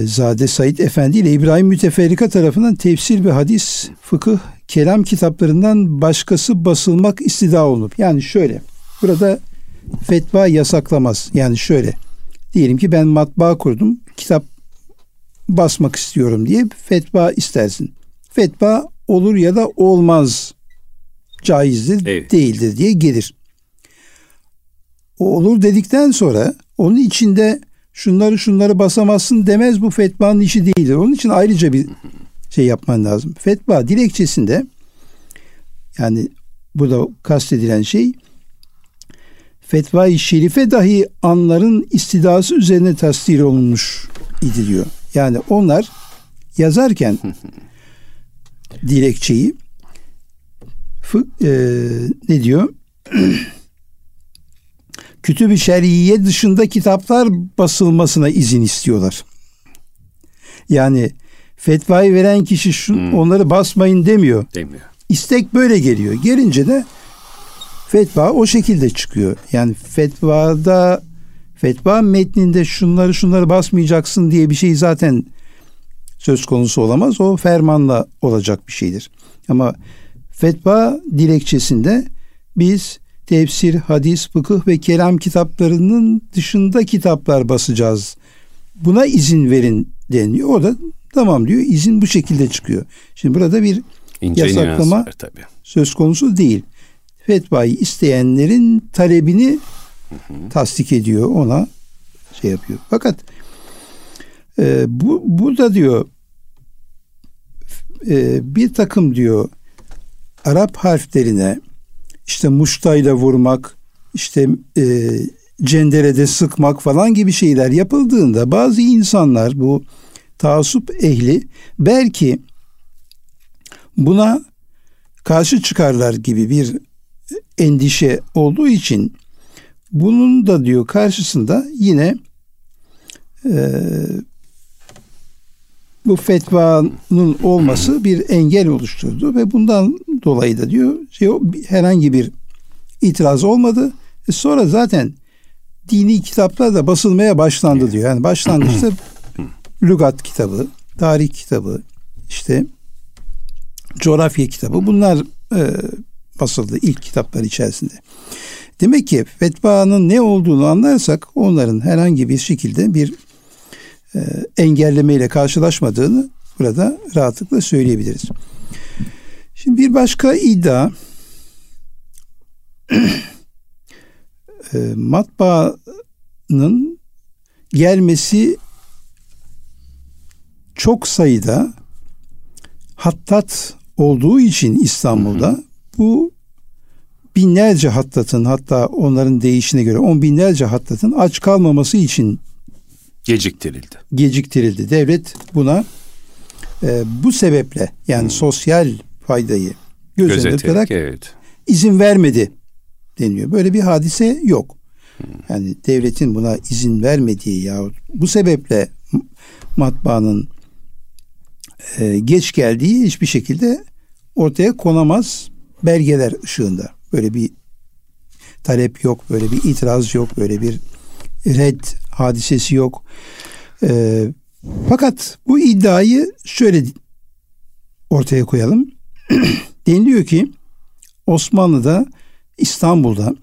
Zade Said Efendi ile İbrahim Müteferrika tarafından tefsir ve hadis, fıkıh, kelam kitaplarından başkası basılmak istida olup. Yani şöyle, burada fetva yasaklamaz. Yani şöyle, diyelim ki ben matbaa kurdum, kitap basmak istiyorum diye fetva istersin. Fetva olur ya da olmaz, caizdir, evet. değildir diye gelir. O olur dedikten sonra onun içinde şunları şunları basamazsın demez bu fetvanın işi değildir. Onun için ayrıca bir şey yapman lazım. Fetva dilekçesinde yani burada kastedilen şey fetva-i şerife dahi anların istidası üzerine tasdir olunmuş idi diyor. Yani onlar yazarken dilekçeyi e, ne diyor? kütüb-i şer'iye dışında kitaplar basılmasına izin istiyorlar. Yani fetvayı veren kişi şu, hmm. onları basmayın demiyor. Demiyor. İstek böyle geliyor. Gelince de fetva o şekilde çıkıyor. Yani fetvada fetva metninde şunları şunları basmayacaksın diye bir şey zaten söz konusu olamaz. O fermanla olacak bir şeydir. Ama fetva dilekçesinde biz tefsir, hadis, fıkıh ve kelam kitaplarının dışında kitaplar basacağız. Buna izin verin deniyor. O da tamam diyor. İzin bu şekilde çıkıyor. Şimdi burada bir İnce yasaklama var, tabii. söz konusu değil. Fetvayı isteyenlerin talebini hı hı. tasdik ediyor. Ona şey yapıyor. Fakat e, bu burada diyor e, bir takım diyor Arap harflerine işte muştayla vurmak, işte e, cenderede sıkmak falan gibi şeyler yapıldığında bazı insanlar bu taassup ehli belki buna karşı çıkarlar gibi bir endişe olduğu için bunun da diyor karşısında yine e, bu fetvanın olması bir engel oluşturdu ve bundan dolayı da diyor şey herhangi bir itiraz olmadı. E sonra zaten dini kitaplar da basılmaya başlandı diyor. Yani başlangıçta lügat kitabı, tarih kitabı, işte coğrafya kitabı bunlar e, basıldı ilk kitaplar içerisinde. Demek ki fetvanın ne olduğunu anlarsak onların herhangi bir şekilde bir engellemeyle karşılaşmadığını burada rahatlıkla söyleyebiliriz. Şimdi bir başka iddia e, matbaanın gelmesi çok sayıda hattat olduğu için İstanbul'da hı hı. bu binlerce hattatın hatta onların değişine göre on binlerce hattatın aç kalmaması için Geciktirildi. Geciktirildi. Devlet buna e, bu sebeple yani hmm. sosyal faydayı göz önünde tutarak evet. izin vermedi deniyor. Böyle bir hadise yok. Hmm. Yani devletin buna izin vermediği ya bu sebeple matbaanın e, geç geldiği hiçbir şekilde ortaya konamaz belgeler ışığında. Böyle bir talep yok, böyle bir itiraz yok, böyle bir red hadisesi yok. E, fakat bu iddiayı şöyle ortaya koyalım. Deniliyor ki Osmanlı'da İstanbul'da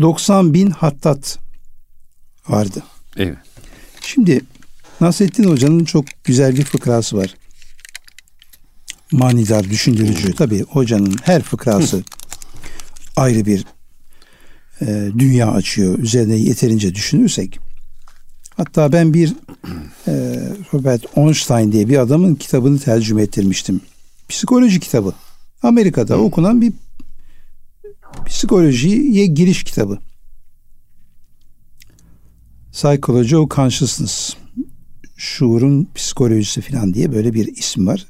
90 bin hattat vardı. Evet. Şimdi Nasrettin Hoca'nın çok güzel bir fıkrası var. Manidar, düşündürücü. Tabii hocanın her fıkrası ayrı bir e, dünya açıyor. Üzerine yeterince düşünürsek. Hatta ben bir e, Robert Einstein diye bir adamın kitabını tercüme ettirmiştim. Psikoloji kitabı. Amerika'da hmm. okunan bir psikolojiye giriş kitabı. Psychology of Consciousness. Şuurun psikolojisi falan diye böyle bir isim var.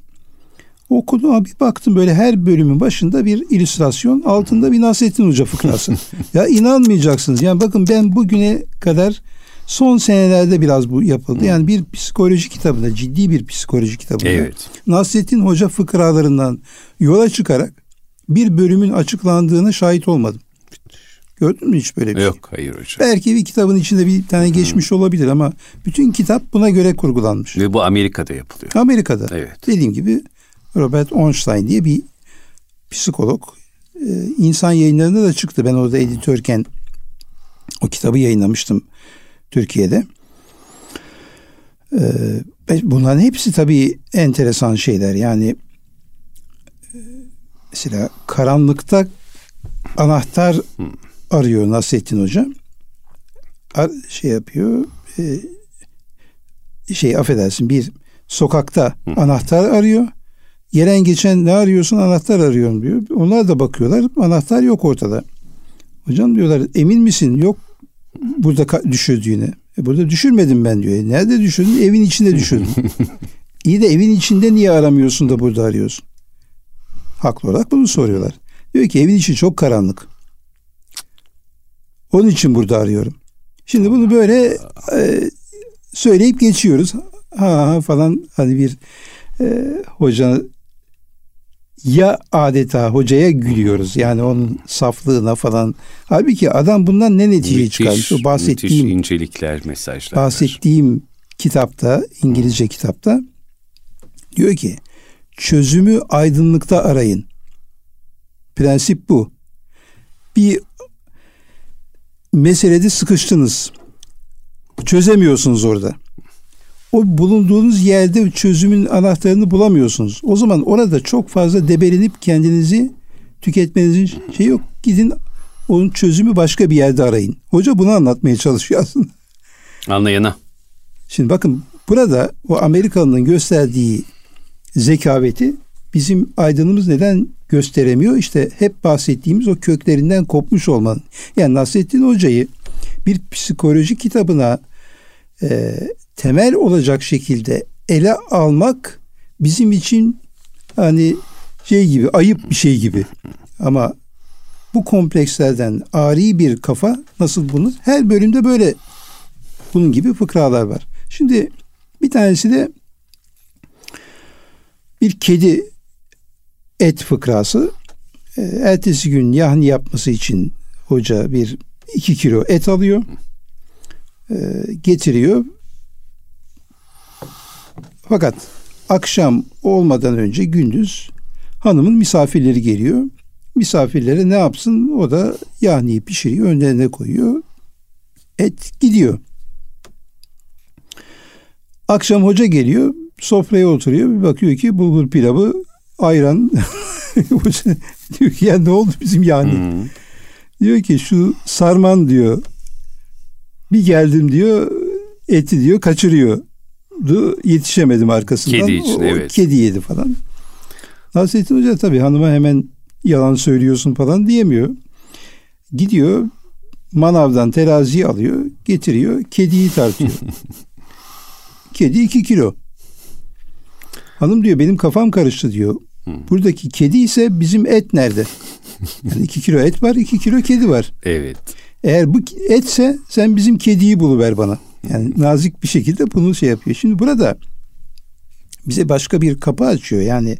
Okudum bir baktım böyle her bölümün başında bir illüstrasyon altında bir Nasrettin Hoca fıkrası. ya inanmayacaksınız. Yani bakın ben bugüne kadar Son senelerde biraz bu yapıldı. Yani bir psikoloji kitabında, ciddi bir psikoloji kitabında evet. Nasrettin Hoca fıkralarından yola çıkarak bir bölümün açıklandığına şahit olmadım. Gördün mü hiç böyle bir Yok şey? hayır hocam. Belki bir kitabın içinde bir tane geçmiş olabilir ama bütün kitap buna göre kurgulanmış. Ve bu Amerika'da yapılıyor. Amerika'da. Evet. Dediğim gibi Robert Ornstein diye bir psikolog. Ee, insan yayınlarında da çıktı. Ben orada editörken o kitabı yayınlamıştım Türkiye'de. Ee, bunların hepsi tabii enteresan şeyler. Yani e, mesela karanlıkta anahtar arıyor Nasrettin Hoca. Ar, şey yapıyor. E, şey affedersin bir sokakta anahtar arıyor. Gelen geçen ne arıyorsun anahtar arıyorum diyor. Onlar da bakıyorlar anahtar yok ortada. Hocam diyorlar emin misin? Yok burada düşürdüğüne. E burada düşürmedim ben diyor. E nerede düşürdün? Evin içinde düşürdüm. İyi de evin içinde niye aramıyorsun da burada arıyorsun? Haklı olarak bunu soruyorlar. Diyor ki evin içi çok karanlık. Onun için burada arıyorum. Şimdi bunu böyle e, söyleyip geçiyoruz. Ha, ha falan hani bir e, hoca ya adeta hocaya gülüyoruz. Yani onun saflığına falan. Halbuki adam bundan ne netice müthiş, çıkarmış? O bahsettiğim incelikler, mesajlar. Bahsettiğim kitapta, İngilizce kitapta diyor ki çözümü aydınlıkta arayın. Prensip bu. Bir meselede sıkıştınız. Çözemiyorsunuz orada o bulunduğunuz yerde çözümün anahtarını bulamıyorsunuz. O zaman orada çok fazla debelenip kendinizi tüketmenizin şey yok. Gidin onun çözümü başka bir yerde arayın. Hoca bunu anlatmaya çalışıyor aslında. Anlayana. Şimdi bakın burada o Amerikalı'nın gösterdiği zekaveti bizim aydınımız neden gösteremiyor? İşte hep bahsettiğimiz o köklerinden kopmuş olmanın. Yani Nasrettin Hoca'yı bir psikoloji kitabına e, temel olacak şekilde ele almak bizim için hani şey gibi ayıp bir şey gibi. Ama bu komplekslerden ari bir kafa nasıl bunu? Her bölümde böyle bunun gibi fıkralar var. Şimdi bir tanesi de bir kedi et fıkrası. E, ertesi gün yahni yapması için hoca bir iki kilo et alıyor. E, getiriyor. Fakat akşam olmadan önce gündüz hanımın misafirleri geliyor. Misafirlere ne yapsın? O da yahniyi pişiriyor, önlerine koyuyor. Et gidiyor. Akşam hoca geliyor, sofraya oturuyor. Bir bakıyor ki bulgur pilavı, ayran. diyor ki ya ne oldu bizim yani? Hmm. Diyor ki şu sarman diyor. Bir geldim diyor, eti diyor kaçırıyor yetişemedim arkasından. Kedi için o, evet. Kedi yedi falan. Nasrettin Hoca tabii hanıma hemen yalan söylüyorsun falan diyemiyor. Gidiyor manavdan teraziyi alıyor getiriyor kediyi tartıyor. kedi iki kilo. Hanım diyor benim kafam karıştı diyor. Buradaki kedi ise bizim et nerede? Yani iki kilo et var iki kilo kedi var. Evet. Eğer bu etse sen bizim kediyi buluver bana. Yani nazik bir şekilde bunu şey yapıyor. Şimdi burada bize başka bir kapı açıyor. Yani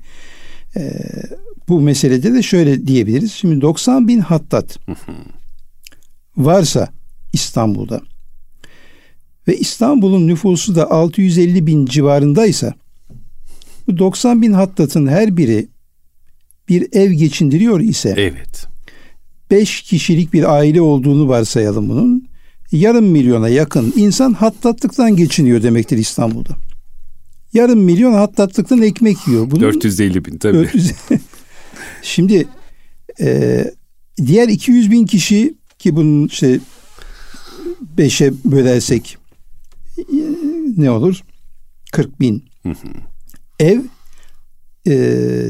e, bu meselede de şöyle diyebiliriz. Şimdi 90 bin hattat varsa İstanbul'da ve İstanbul'un nüfusu da 650 bin civarındaysa bu 90 bin hattatın her biri bir ev geçindiriyor ise evet. 5 kişilik bir aile olduğunu varsayalım bunun yarım milyona yakın insan hattatlıktan geçiniyor demektir İstanbul'da. Yarım milyon hattatlıktan ekmek yiyor. Bunun 450 bin tabii. 400... Şimdi e, diğer 200 bin kişi ki bunun işte beşe bölersek e, ne olur? 40 bin. Ev e,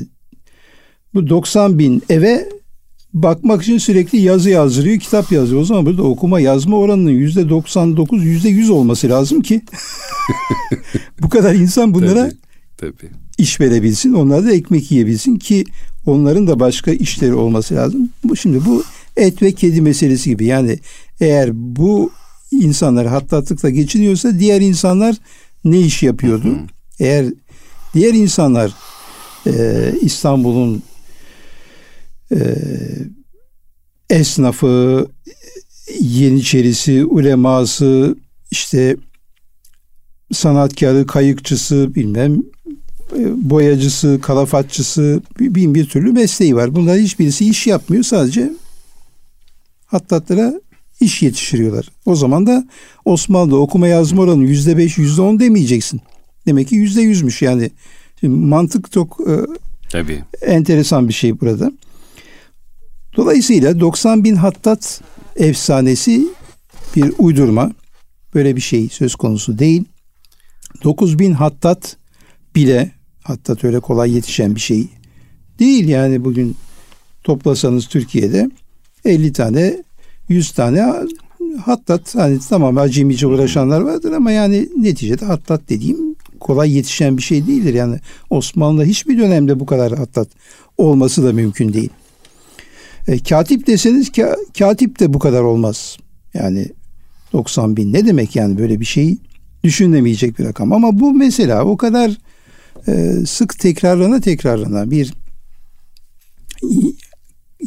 bu 90 bin eve bakmak için sürekli yazı yazdırıyor, kitap yazıyor. O zaman burada okuma yazma oranının yüzde 99, yüzde 100 olması lazım ki bu kadar insan bunlara tabii, tabii. iş verebilsin. Onlar da ekmek yiyebilsin ki onların da başka işleri olması lazım. Bu şimdi bu et ve kedi meselesi gibi. Yani eğer bu insanlar hattatlıkla geçiniyorsa diğer insanlar ne iş yapıyordu? Hı hı. Eğer diğer insanlar e, İstanbul'un esnafı, Yeniçerisi, uleması, işte sanatkarı, kayıkçısı, bilmem e, boyacısı, kalafatçısı bin bir türlü mesleği var. Bunlar hiçbirisi iş yapmıyor. Sadece hattatlara iş yetiştiriyorlar. O zaman da Osmanlı okuma yazma oranı yüzde beş, yüzde on demeyeceksin. Demek ki yüzde yüzmüş yani. Şimdi mantık çok e, Tabii. enteresan bir şey burada. Dolayısıyla 90 bin hattat efsanesi bir uydurma. Böyle bir şey söz konusu değil. 9 bin hattat bile hattat öyle kolay yetişen bir şey değil. Yani bugün toplasanız Türkiye'de 50 tane 100 tane hattat hani tamam acemice uğraşanlar vardır ama yani neticede hattat dediğim kolay yetişen bir şey değildir. Yani Osmanlı'da hiçbir dönemde bu kadar hattat olması da mümkün değil. E, katip deseniz ka, katip de bu kadar olmaz. Yani 90 bin ne demek yani böyle bir şey düşünemeyecek bir rakam. Ama bu mesela o kadar e, sık tekrarlana tekrarlana bir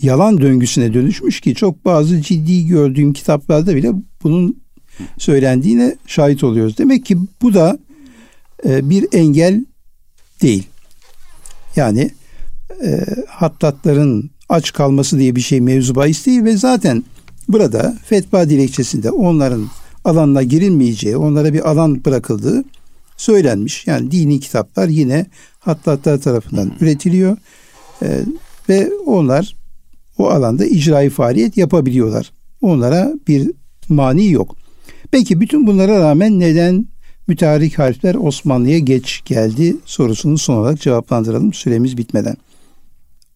yalan döngüsüne dönüşmüş ki çok bazı ciddi gördüğüm kitaplarda bile bunun söylendiğine şahit oluyoruz. Demek ki bu da e, bir engel değil. Yani e, hattatların aç kalması diye bir şey mevzu bahis değil ve zaten burada fetva dilekçesinde onların alanına girilmeyeceği, onlara bir alan bırakıldığı söylenmiş. Yani dini kitaplar yine hattatlar tarafından üretiliyor e, ve onlar o alanda icraî faaliyet yapabiliyorlar. Onlara bir mani yok. Peki bütün bunlara rağmen neden müteharrik harfler Osmanlı'ya geç geldi sorusunu son olarak cevaplandıralım süremiz bitmeden.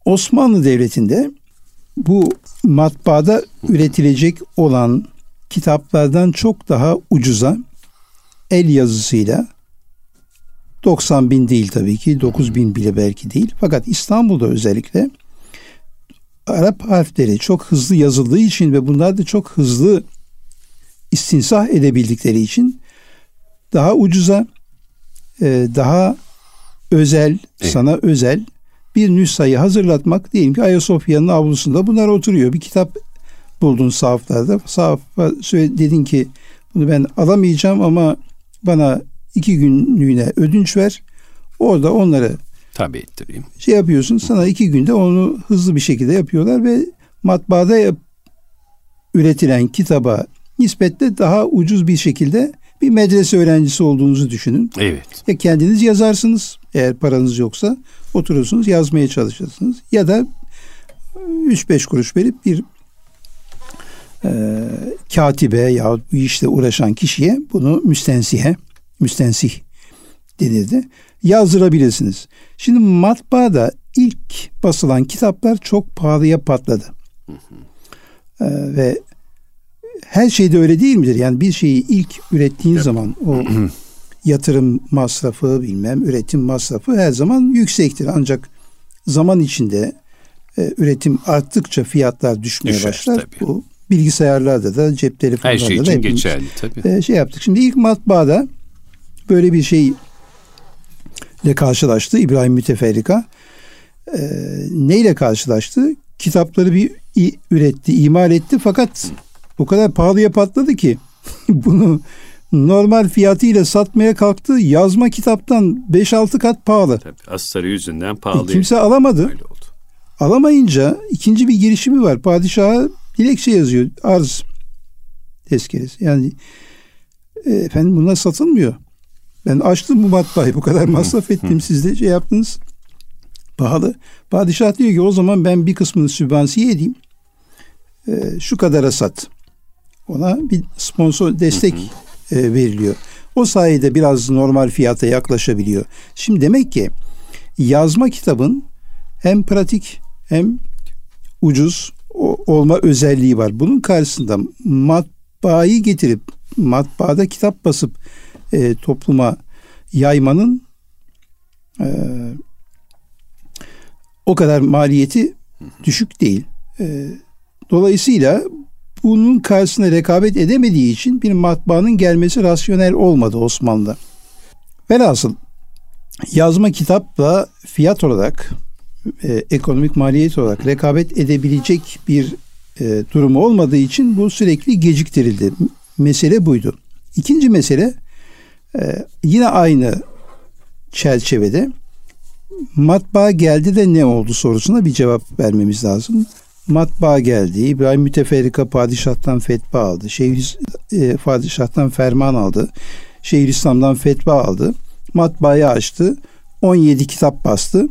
Osmanlı Devleti'nde bu matbaada üretilecek olan kitaplardan çok daha ucuza el yazısıyla 90 bin değil tabii ki 9 bin bile belki değil fakat İstanbul'da özellikle Arap harfleri çok hızlı yazıldığı için ve bunlar da çok hızlı istinsah edebildikleri için daha ucuza e, daha özel evet. sana özel bir nüshayı hazırlatmak diyelim ki Ayasofya'nın avlusunda bunlar oturuyor. Bir kitap buldun sahaflarda. Sahafa dedin ki bunu ben alamayacağım ama bana iki günlüğüne ödünç ver. Orada onları tabi ettireyim. Şey yapıyorsun sana iki günde onu hızlı bir şekilde yapıyorlar ve matbaada yap, üretilen kitaba nispetle daha ucuz bir şekilde bir medrese öğrencisi olduğunuzu düşünün. Evet. Ya kendiniz yazarsınız eğer paranız yoksa oturursunuz yazmaya çalışırsınız ya da 3-5 kuruş verip bir e, katibe ya bu işle uğraşan kişiye bunu müstensihe, müstensih denirdi. Yazdırabilirsiniz. Şimdi matbaada ilk basılan kitaplar çok pahalıya patladı. Hı hı. E, ve her şeyde öyle değil midir? Yani bir şeyi ilk ürettiğin evet. zaman o yatırım masrafı bilmem üretim masrafı her zaman yüksektir. Ancak zaman içinde e, üretim arttıkça fiyatlar düşmeye Düşer, başlar. Tabii. Bu bilgisayarlarda da cep telefonlarında Her şey için geçerli tabii. E, şey yaptık. Şimdi ilk matbaada böyle bir şey ile karşılaştı İbrahim Müteferrika. E, neyle karşılaştı? Kitapları bir üretti, imal etti fakat o kadar pahalıya patladı ki bunu normal fiyatıyla satmaya kalktı. Yazma kitaptan 5-6 kat pahalı. Tabii astarı yüzünden pahalı. E, kimse alamadı. Öyle oldu. Alamayınca ikinci bir girişimi var. Padişaha dilekçe yazıyor. Arz tezkeresi. Yani e, efendim bunlar satılmıyor. Ben açtım bu matbaayı. Bu kadar masraf ettim. Siz de şey yaptınız. Pahalı. Padişah diyor ki o zaman ben bir kısmını sübvansiye edeyim. E, şu kadara sat. Ona bir sponsor destek veriliyor. O sayede biraz normal fiyata yaklaşabiliyor. Şimdi demek ki yazma kitabın hem pratik hem ucuz olma özelliği var. Bunun karşısında matbaayı getirip matbaada kitap basıp e, topluma yaymanın e, o kadar maliyeti düşük değil. E, dolayısıyla bunun karşısına rekabet edemediği için bir matbaanın gelmesi rasyonel olmadı Osmanlı. Velhasıl yazma kitapla fiyat olarak e, ekonomik maliyet olarak rekabet edebilecek bir e, durumu olmadığı için bu sürekli geciktirildi. Mesele buydu. İkinci mesele e, yine aynı çerçevede matbaa geldi de ne oldu sorusuna bir cevap vermemiz lazım. Matbaa geldi. İbrahim Müteferrika padişahtan fetva aldı. Şeyh e, padişahtan ferman aldı. Şeyhülislam'dan fetva aldı. Matbaayı açtı. 17 kitap bastı.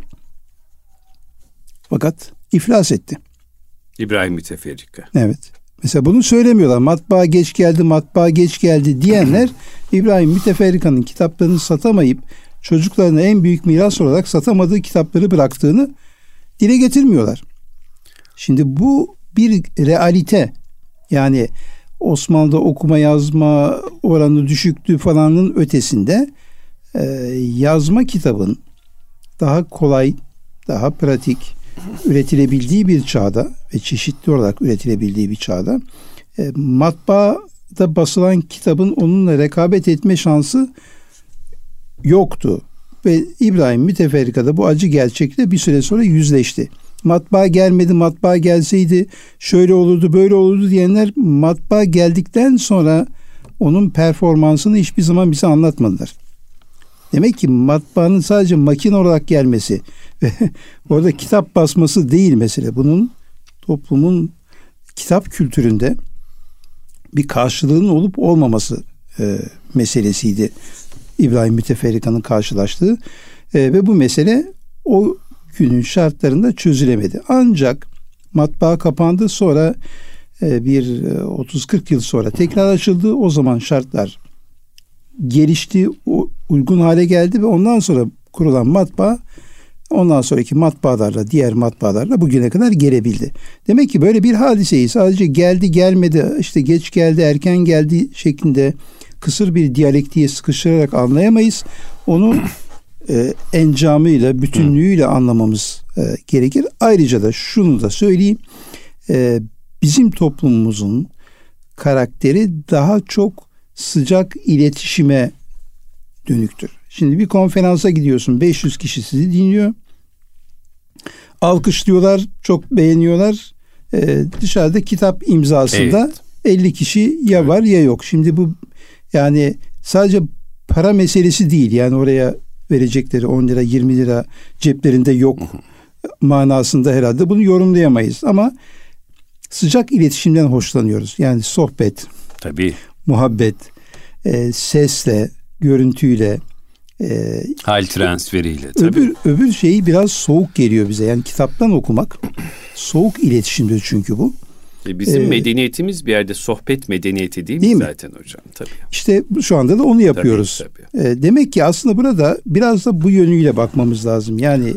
Fakat iflas etti. İbrahim Müteferrika. Evet. Mesela bunu söylemiyorlar. Matbaa geç geldi, matbaa geç geldi diyenler İbrahim Müteferrika'nın kitaplarını satamayıp çocuklarına en büyük miras olarak satamadığı kitapları bıraktığını dile getirmiyorlar. Şimdi bu bir realite. Yani Osmanlı'da okuma yazma oranı düşüktü falanın ötesinde e, yazma kitabın daha kolay, daha pratik üretilebildiği bir çağda ve çeşitli olarak üretilebildiği bir çağda e, matbaada basılan kitabın onunla rekabet etme şansı yoktu. Ve İbrahim Müteferrika'da bu acı gerçekle bir süre sonra yüzleşti. Matbaa gelmedi, matbaa gelseydi şöyle olurdu, böyle olurdu diyenler matbaa geldikten sonra onun performansını hiçbir zaman bize anlatmadılar. Demek ki matbaanın sadece makine olarak gelmesi ve orada kitap basması değil mesele. Bunun toplumun kitap kültüründe bir karşılığının olup olmaması e, meselesiydi. İbrahim Müteferrika'nın karşılaştığı e, ve bu mesele o günün şartlarında çözülemedi. Ancak matbaa kapandı sonra e, bir 30-40 e, yıl sonra tekrar açıldı. O zaman şartlar gelişti, uygun hale geldi ve ondan sonra kurulan matbaa ondan sonraki matbaalarla diğer matbaalarla bugüne kadar gelebildi. Demek ki böyle bir hadiseyi sadece geldi gelmedi işte geç geldi erken geldi şeklinde kısır bir diyalektiğe sıkıştırarak anlayamayız. Onu e, encamıyla, bütünlüğüyle anlamamız e, gerekir. Ayrıca da şunu da söyleyeyim. E, bizim toplumumuzun karakteri daha çok sıcak iletişime dönüktür. Şimdi bir konferansa gidiyorsun. 500 kişi sizi dinliyor. Alkışlıyorlar, çok beğeniyorlar. Ee, dışarıda kitap imzasında evet. 50 kişi ya var ya yok. Şimdi bu yani sadece para meselesi değil. Yani oraya verecekleri 10 lira 20 lira ceplerinde yok manasında herhalde bunu yorumlayamayız. Ama sıcak iletişimden hoşlanıyoruz. Yani sohbet, tabii, muhabbet, e, sesle, görüntüyle, e, hal transferiyle. Tabii. Öbür öbür şeyi biraz soğuk geliyor bize. Yani kitaptan okumak soğuk iletişimdir çünkü bu. E bizim ee, medeniyetimiz bir yerde sohbet medeniyeti değil mi, değil mi zaten hocam? Tabii. İşte şu anda da onu yapıyoruz. Tabii, tabii. E, demek ki aslında burada biraz da bu yönüyle bakmamız lazım. Yani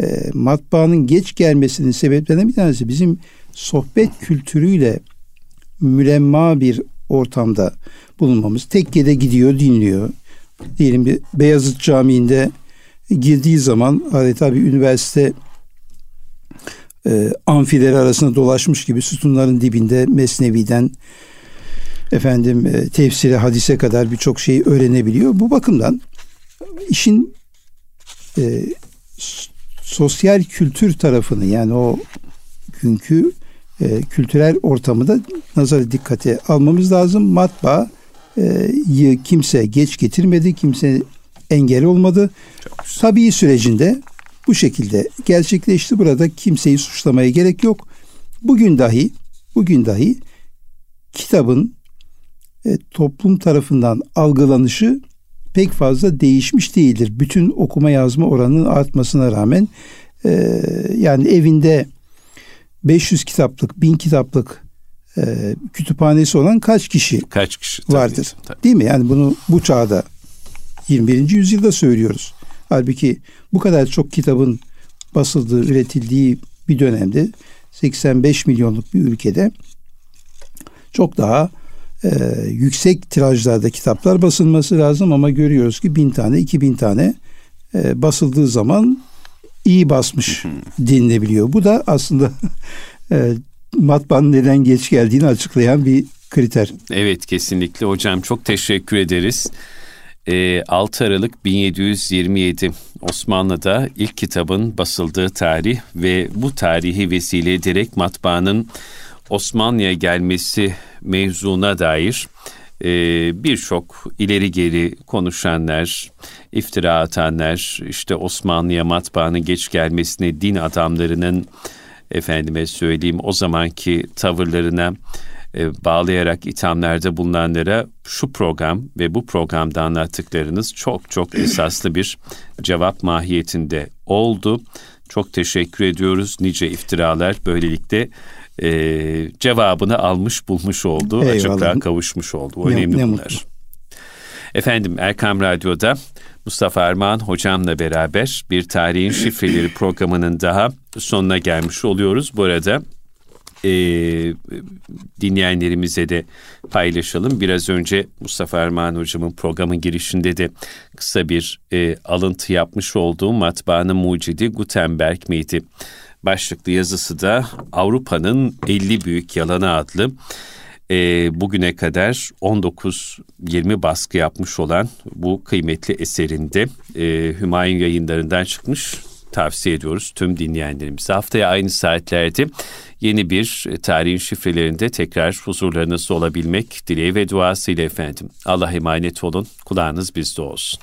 e, matbaanın geç gelmesinin sebeplerinden bir tanesi bizim sohbet kültürüyle mülemma bir ortamda bulunmamız. Tekkede gidiyor, dinliyor. Diyelim bir Beyazıt Camii'nde girdiği zaman adeta bir üniversite e, amfileri arasında dolaşmış gibi sütunların dibinde Mesnevi'den efendim e, tefsire, hadise kadar birçok şeyi öğrenebiliyor. Bu bakımdan işin e, sosyal kültür tarafını yani o günkü e, kültürel ortamı da nazar dikkate almamız lazım. Matbaa e, kimse geç getirmedi, kimse engel olmadı. Tabii sürecinde bu şekilde gerçekleşti. Burada kimseyi suçlamaya gerek yok. Bugün dahi bugün dahi kitabın e, toplum tarafından algılanışı pek fazla değişmiş değildir. Bütün okuma yazma oranının artmasına rağmen e, yani evinde 500 kitaplık, 1000 kitaplık e, kütüphanesi olan kaç kişi kaç kişi vardır? Tabii, tabii. Değil mi? Yani bunu bu çağda 21. yüzyılda söylüyoruz. Halbuki bu kadar çok kitabın basıldığı, üretildiği bir dönemde 85 milyonluk bir ülkede çok daha e, yüksek tirajlarda kitaplar basılması lazım ama görüyoruz ki bin tane, iki bin tane e, basıldığı zaman iyi basmış denilebiliyor. Bu da aslında e, matbaanın neden geç geldiğini açıklayan bir kriter. Evet kesinlikle hocam çok teşekkür ederiz. 6 ee, Aralık 1727 Osmanlı'da ilk kitabın basıldığı tarih ve bu tarihi vesile ederek matbaanın Osmanlı'ya gelmesi mevzuna dair e, birçok ileri geri konuşanlar, iftira atanlar, işte Osmanlı'ya matbaanın geç gelmesine din adamlarının efendime söyleyeyim o zamanki tavırlarına e, bağlayarak ithamlarda bulunanlara şu program ve bu programda anlattıklarınız çok çok esaslı bir cevap mahiyetinde oldu. Çok teşekkür ediyoruz. Nice iftiralar böylelikle e, cevabını almış bulmuş oldu. Eyvallah. Açıklığa kavuşmuş oldu. O ne, önemli ne bunlar. Mutlu. Efendim Erkam Radyo'da Mustafa Armağan hocamla beraber bir tarihin şifreleri programının daha sonuna gelmiş oluyoruz. Bu arada e, dinleyenlerimize de paylaşalım. Biraz önce Mustafa Erman hocamın programın girişinde de kısa bir e, alıntı yapmış olduğum matbaanın mucidi Gutenberg miydi? Başlıklı yazısı da Avrupa'nın 50 Büyük Yalanı adlı e, bugüne kadar 19-20 baskı yapmış olan bu kıymetli eserinde e, Hümayun yayınlarından çıkmış tavsiye ediyoruz tüm dinleyenlerimize. Haftaya aynı saatlerde yeni bir tarihin şifrelerinde tekrar huzurlarınızda olabilmek dileği ve duasıyla efendim. Allah emanet olun. Kulağınız bizde olsun.